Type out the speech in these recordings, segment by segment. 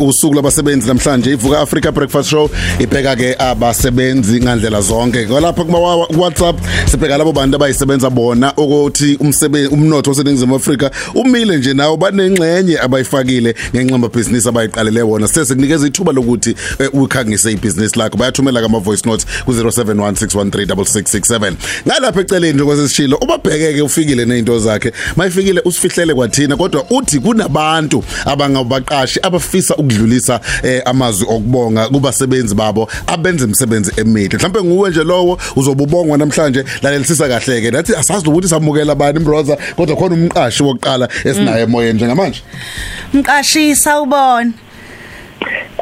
usuku labasebenzi namhlanje ivuka Africa Breakfast Show ibheka ke abasebenzi ngandlela zonke. Ngolapha kuma WhatsApp sibheka labo bantu abayisebenza bona ukuthi umsebenzi umnotho waseningizimu Afrika umile nje nawo banengxenye abayifakile ngenxa business abayiqalele wona. Sese kunikeza ithuba lokuthi ukhangise ibusiness lakho. Bayathumela kama voice notes ku 0716136667 ngalapha eceleni nje kwesishilo ubabhekeke ufikile nezinto zakhe. Mayifikile usifihlele kwathina kodwa uthi kunabantu abangabaqashi abafisa ukudlulisa eh, amazwi okubonga kubasebenzi babo abenza imisebenzi emihle. Mhlawumbe nguwe nje lowo uzobubongwa namhlanje lalelisisa kahle ke nathi asazi ukuthi samukela abani mbroza kodwa khona umqashi wokuqala esinaye emoyeni njengamanje. Mqashi sawubona.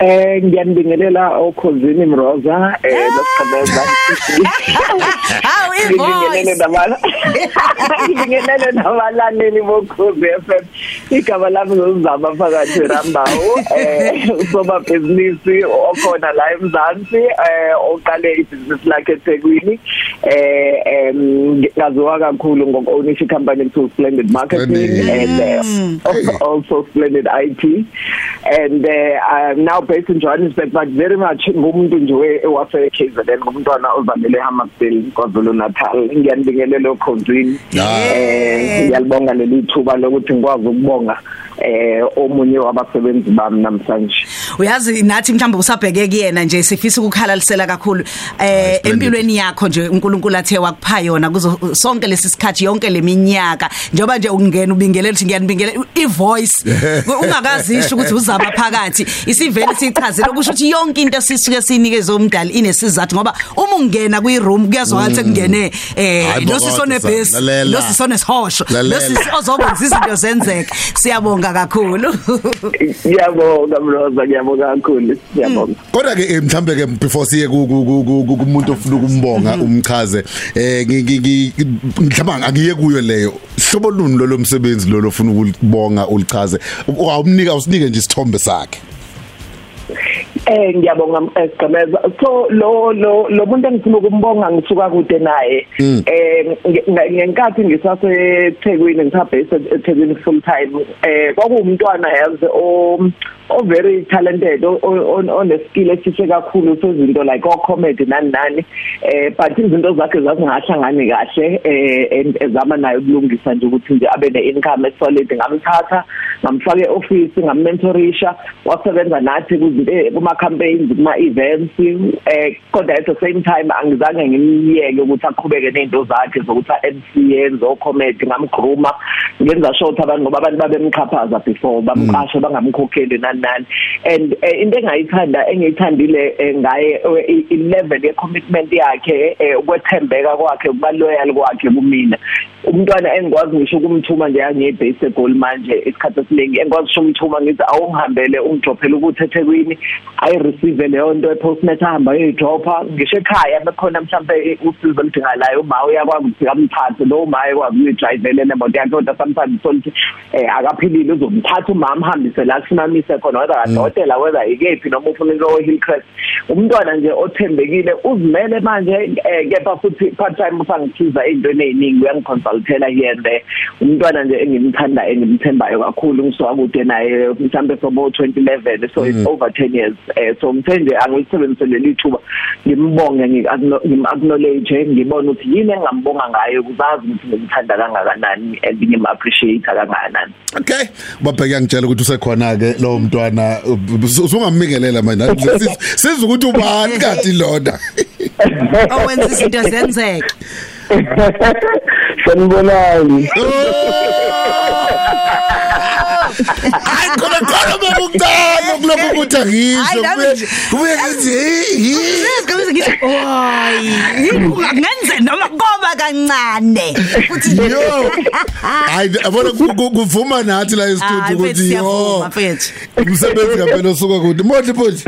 Eh ngiyanibingelela okhosini Mroza eh losiqhebeza. Hawu Ngibingelele ivoice nabala. Ngibingelele nabalaleli bokhozi FM. Igama lami ngizama phakathi Rambawu eh usoba business okhona la eMzansi eh oqale ibusiness lakhe eThekwini eh em ngaziwa kakhulu ngokownisha company to Splendid Marketing Splendid. and uh, also Splendid IT and uh, I'm now based in Johannesburg but very much ngumuntu nje ewase KZN ngumntwana ozalele eHammersdale KwaZulu Natal. Ngiyanibingelela okhonzini Ah. eh ngiyalibonga leli thuba lokuthi ngikwazi ukubonga eh omunye wabasebenzi bami namhlanje. Uyazi nathi mhlawumbe usabheke kuyena nje sifisa ukukhalalisela kakhulu eh splendid. empilweni yakho nje uNkulunkulu athe wakupha yona kuzo sonke lesi sikhathi yonke leminyaka njoba nje ungena ubingelela ukuthi ngiyanibingelela ivoice. Ungakazisho ukuthi uzaba phakathi. Isivele sichazele kusho ukuthi yonke into sisuke sinikeze umdali inesizathu ngoba uma ungena kwi room kuyazwakala ukuthi kungene eh Hayi, losisone bokotha, base lalela. losisone sihosho Lalela. losisi ozokwenza izinto zenzeke. Siyabonga kakhulu. Ngiyabonga Mroza ngiyabonga kakhulu. Ngiyabonga kodwa ke eh, mhlambe ke before siye ku- ku- ku- ku- ku- kumuntu ofuna ukumbonga umchaze eh ngi- ngi- ngi- mhlawumbe angiye kuyo leyo. Hlobo luni lo lomsebenzi lo lofuna ukubonga ulichaze? Awumnika usinike nje isithombe sakhe. Eh ngiyabonga esigqemeza so lo lo lo muntu engifuna ukumbonga ngisuka kude naye eh nge- nge- ngenkathi ngisaseThekwini ngisabase eThekwini full time eh kwakuwumntwana yazi o o very talented one skill esihle kakhulu sezinto like o comedy nani nani eh but izinto zakhe zazingahlangani kahle eh ezama nayo ukulungisa nje ukuthi nje abe ne income esolid ngamthatha ngamfaka eoffice ngammentorisha wasebenza nathi kuzinto eh, kuma campaigns kuma events eh kodwa at the same time angizange ngimyeke ukuthi aqhubeke nezinto zakhe zokuthi MC enzo comedy ngamgruma ngenza short abantu ngoba abantu babemxhaphaza before bamqashe bangamkhokheli nani nani and eh, into engayithanda engiyithandile eh, ngaye eh, i- i level ye commitment yakhe eh, ukwethembeka kwakhe kuba loyal kwakhe kumina. Umntwana engikwazi ngisho ukumthuma nje angiyebase egoli manje isikhathi esiningi engikwazi ngisho umthuma ngithi awungihambele ungidrophele ukuthi eThekwini ayi receive leyo nto epostnet ahamba ayidropha. Ngisho ekhaya bekhona mhlambe usizo oludingalayo uma uyakwazi ukuthi amphathe lo uma ekwazi ukuyidrivele nemoto yakhe kodwa sometimes sokuthi eh akaphilile uzomthatha umama hambise la simamise khona whether kadokotela whether ikephi noma ufuna into Hillcrest. Umntwana nje othembekile uzimele manje eh, kepha futhi part time ufangithiza into eziningi uyangiconsultela here and there. Umntwana nje engimthanda engimthembayo kakhulu ngisuka kude naye mhlambe from 2011 so it's over 10 years. Eh, so ngithe nje angilisebenzisele lithuba ngimbonge ngim-acknowledge ngibone ukuthi yini engingambonga ngayo ukuzazi ukuthi ngimthanda kangakanani and ngim appreciate kangakanani. Okay. Babheke ngitshela ukuthi usekhona ke lo mntwana. Usungamikelela manje. Siza ukuthi ubani kanti lona? Owenza izinto zenzeke. Sanibonani hayi khona khona bekucala kulokho ukuthi angisho Hayi, nami kubuye nje- kubuye ngithi hi Ngizwe ngithi oy ngenze noma koba kancane. Futhi yo. Hayi abona ku- ku- kuvuma nathi la Hayi, e-studio mfethu, ukuthi yo. siyavuma, mfethu. umsebenzi kaphela osuka kude. Modli futhi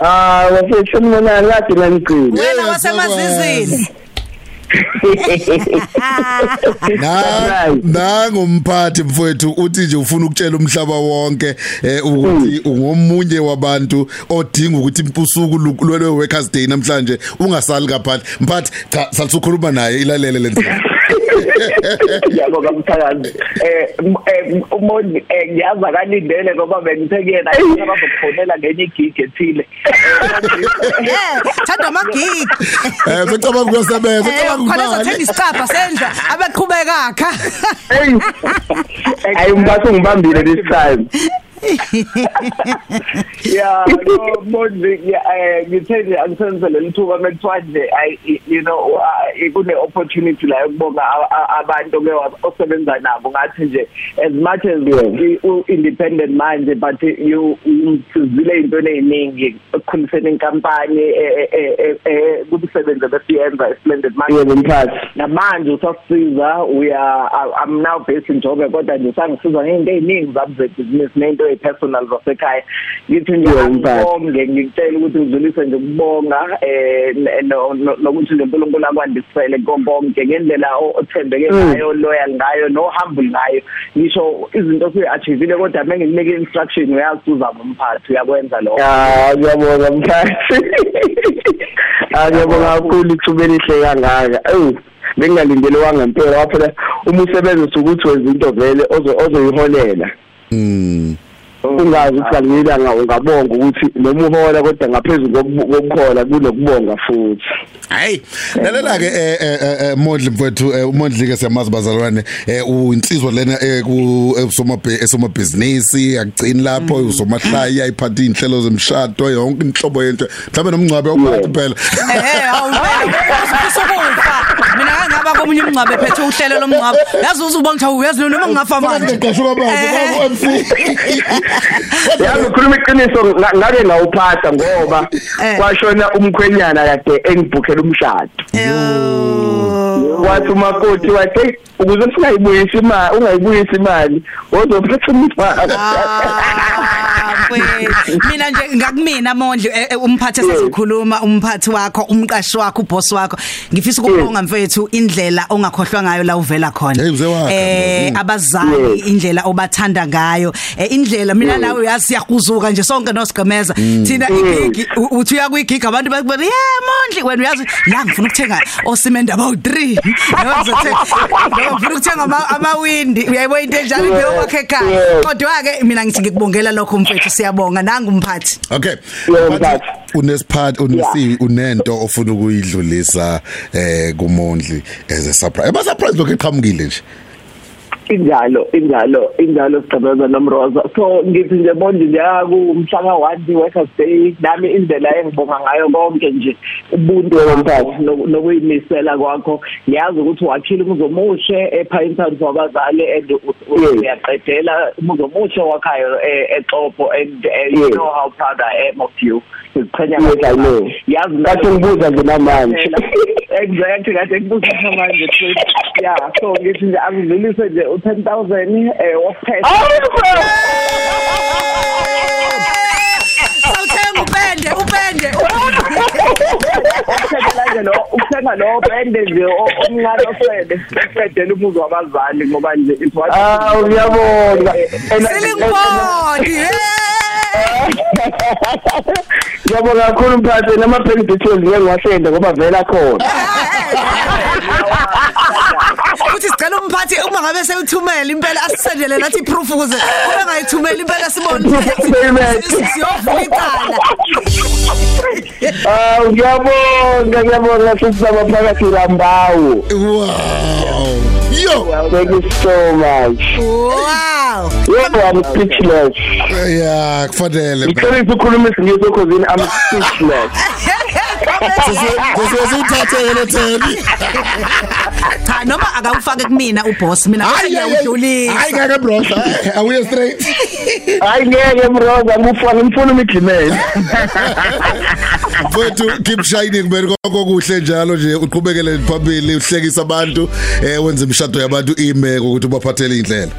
ah wafethu sanibonani kade naniqini wena Yeah, wasemazizini. Na nangumphathi mfowethu uthi nje ufuna ukutshela umhlaba wonke eh ukuthi ungomunye wabantu odinga ukuthi impusuku lwe workers day namhlanje ungasali kaphandle mphathi cha salikhuluma naye ilalele lento Ngiyabonga mthakazi. Eh eh, umondi eh, ngiyazi akalindele ngoba bengithe kuyena abazokufonela ngenye igig ethile. Eh, thanda amagigi. Eh sicabanga ukusebenza, Eh, sicabanga khona ezothenga isicapha sendla abeqhubeka kha. Hey. Ayi ngibase ngibambile this time. Yeah, no mondi eh ngithe nje angisenzele lithuba mekuthiwa nje I you know uh, kune opportunity la yokubonga a- a- abantu ke osebenza nabo ngathi nje as much as Yeah. u independent manje but you usizile into eziningi ekukhuliseni inkampani eh, eh, eh, eh, kubusebenze besiyenza splendid manje Yebo mphathi. namanje usasiza we are I- I'm now based in Joburg kodwa nje sangisiza ngento eziningi zami zebusiness nento epersonal zasekhaya ngithi nje Yeah, mphathi. ngibonge ngicela ukuthi ngidlulise nje ukubonga eh n- no- no- nokuthi nje uNkulunkulu akwandisele konke ngendlela o- othembeke Mm. ngayo loyal ngayo no humble ngayo ngisho izinto siyachievile kodwa mengikunika instruction uyazi uzaba umphathi uyakwenza lokho Ah ngiyabonga mphathi. Ah ngiyabonga kakhulu ithuba elihle kangaka. Ew bengingalindele wangempela waphela uma usebenza ukuthi wenza into vele ozo ozoyiholela. Mm. Ungazi ukuthi kalingilanga ungabonga ukuthi noma uhola kodwa ngaphezulu kokukhola kunokubonga futhi. Hayi, lalela ke eh eh, eh mfowethu eh, uMondli ke siyamazi bazalwane eh uinsizwa lena eh ku esoma esoma business akugcini lapho usomahlaya iphatha inhlelo zemshado yonke inhlobo yento. Mhlawumbe nomngcwabe ophatha phela. Eh, komunye umngcwabe ephethe uhlelo lomngcwabo. Yazi uzubonga ukuthi uyazi noma ngingafa manje. Ngaqashwa kabanzi Eh. babo MC yazi ukhuluma iqiniso nga- ngake ngawuphatha ngoba Eh. kwashona umkhwenyana kade engibhukhela umshado Yo. wathi umakoti wathi "Hey, ukuze singayibuyisi imali ungayibuyisi imali wozophetha umfana Ah, mfethu. mina nje ngakumina mondli eh, eh, umphathi esazokhuluma umphathi wakho umqashi wakho uboss wakho. Ngifisa ukubonga mfethu indlela ongakhohlwa ngayo la uvela khona. Hey, mzee wakhe, eh mm. abazali Yes. indlela obathanda ngayo. Eh, indlela mina nawe uyazi siyakuzuka nje sonke nosigqemeza. Thina igigi u- uthi uya kwigigi abantu bathi yeah mondli. Wena uyazi la ngifuna ukuthenga osimende about 3 yabo ngifuna ukuthenga ama- amawindi. Uyayibona into enjalo? Nje wakhe ekhaya. Yeah. kodwa ke mina ngithi ngikubongela lokho mfethu. Siyabonga nangu umphathi Okay. Unesiphathi unesi unento ofuna ukuyidlulisa eh kuMondli as a surprise. Eba surprise lokho eqhamukile nje. Injalo injalo injalo sigqibeza nomroza so ngithi nje bonje nje kumhla ka1 workers day nami indlela engibonga ngayo konke nje ubuntu wakho no- nokuyimisela kwakho ngiyazi ukuthi wakhile umuzomushe ePine Town for abazali and u- u- Yes. uyaqedela umuzomushe wakhayo eh, eXopo and eh, you Yes. know how proud I am of you siqhenya Yes, I know. yazi kathi ngibuza nje namanje exactly kade ngibuza manje futhi yeah so ngithi nje angidlulise nje u10000 eh wophesha Sawuthenga upende upende. Ukuthenga nje lo ukuthenga lo bende nje o- omncane osele eqedela umuzi wabazali ngoba nje it was Ah ngiyabonga Silimpodi Ngiyabonga kakhulu mphathi nama bank details ngeke ngiwasenda ngoba vela khona. Uthi sicela umphathi uma ngabe sewuthumela impela asisendele nathi proof ukuze uma ngayithumela impela sibone Payment. siyovula icala. Ah ngiyabonga ngiyabonga sisaba phakathi lambawu Wow. Yo. Thank you so much. wow Yebo I'm speechless. Yeah, kufanele. Ngicela ukukhuluma isingisi because I'm speechless. Sese uthathe yena theni. Cha noma akawufake kumina uboss mina bese Hayi ngiyawudlulisa ngeke bro. Awuye straight. Hayi ngeke mroza ngifuna ngifuna umigimeli. Mfowethu keep shining man konke kuhle njalo nje uqhubekele phambili uhlekisa abantu eh wenze imishado yabantu ime ukuthi ubaphathele indlela.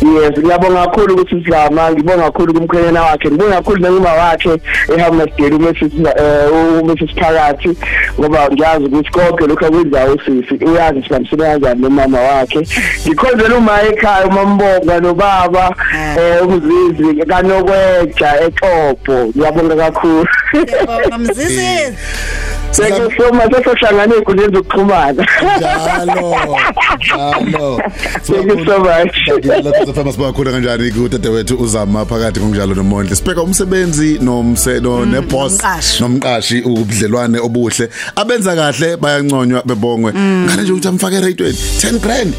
Yes, ngiyabonga kakhulu ukuthi sizama, ngibonga kakhulu kumkhwenyana wakhe, ngibonga kakhulu noma wakhe ehamba sidela uMrs eh uMrs Phakathi ngoba ngiyazi ukuthi konke lokho akwenzayo usisi uyazi ukuthi bamsina kanjani nomama wakhe. Ngikhonzela uma ekhaya umambonga nobaba eh umzizi kanokweja eXopo. Ngiyabonga kakhulu. ngamzisi sekusoma sesohlangana ey'nkundleni zokuxhumana. Njalo njalo. Thank you so much. lapho famous bakhona kanjani kudade wethu uzama phakathi ngokunjalo noMondle sibheka umsebenzi nomse no neboss nomqashi. ubudlelwane obuhle. Abenza kahle bayanconywa bebongwe. Ngale nje ukuthi amfake eradweni 10 grand.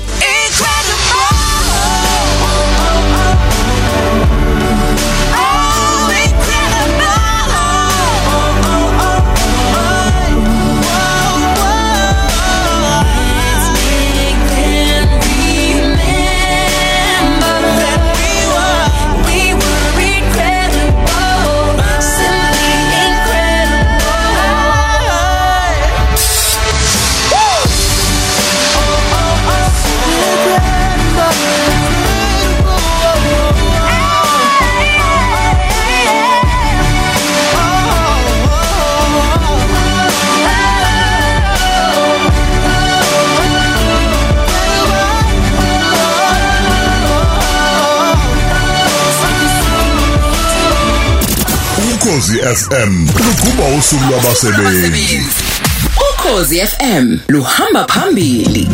FM lukuba usuku lwabasebenzi. Ukhozi FM luhamba phambili.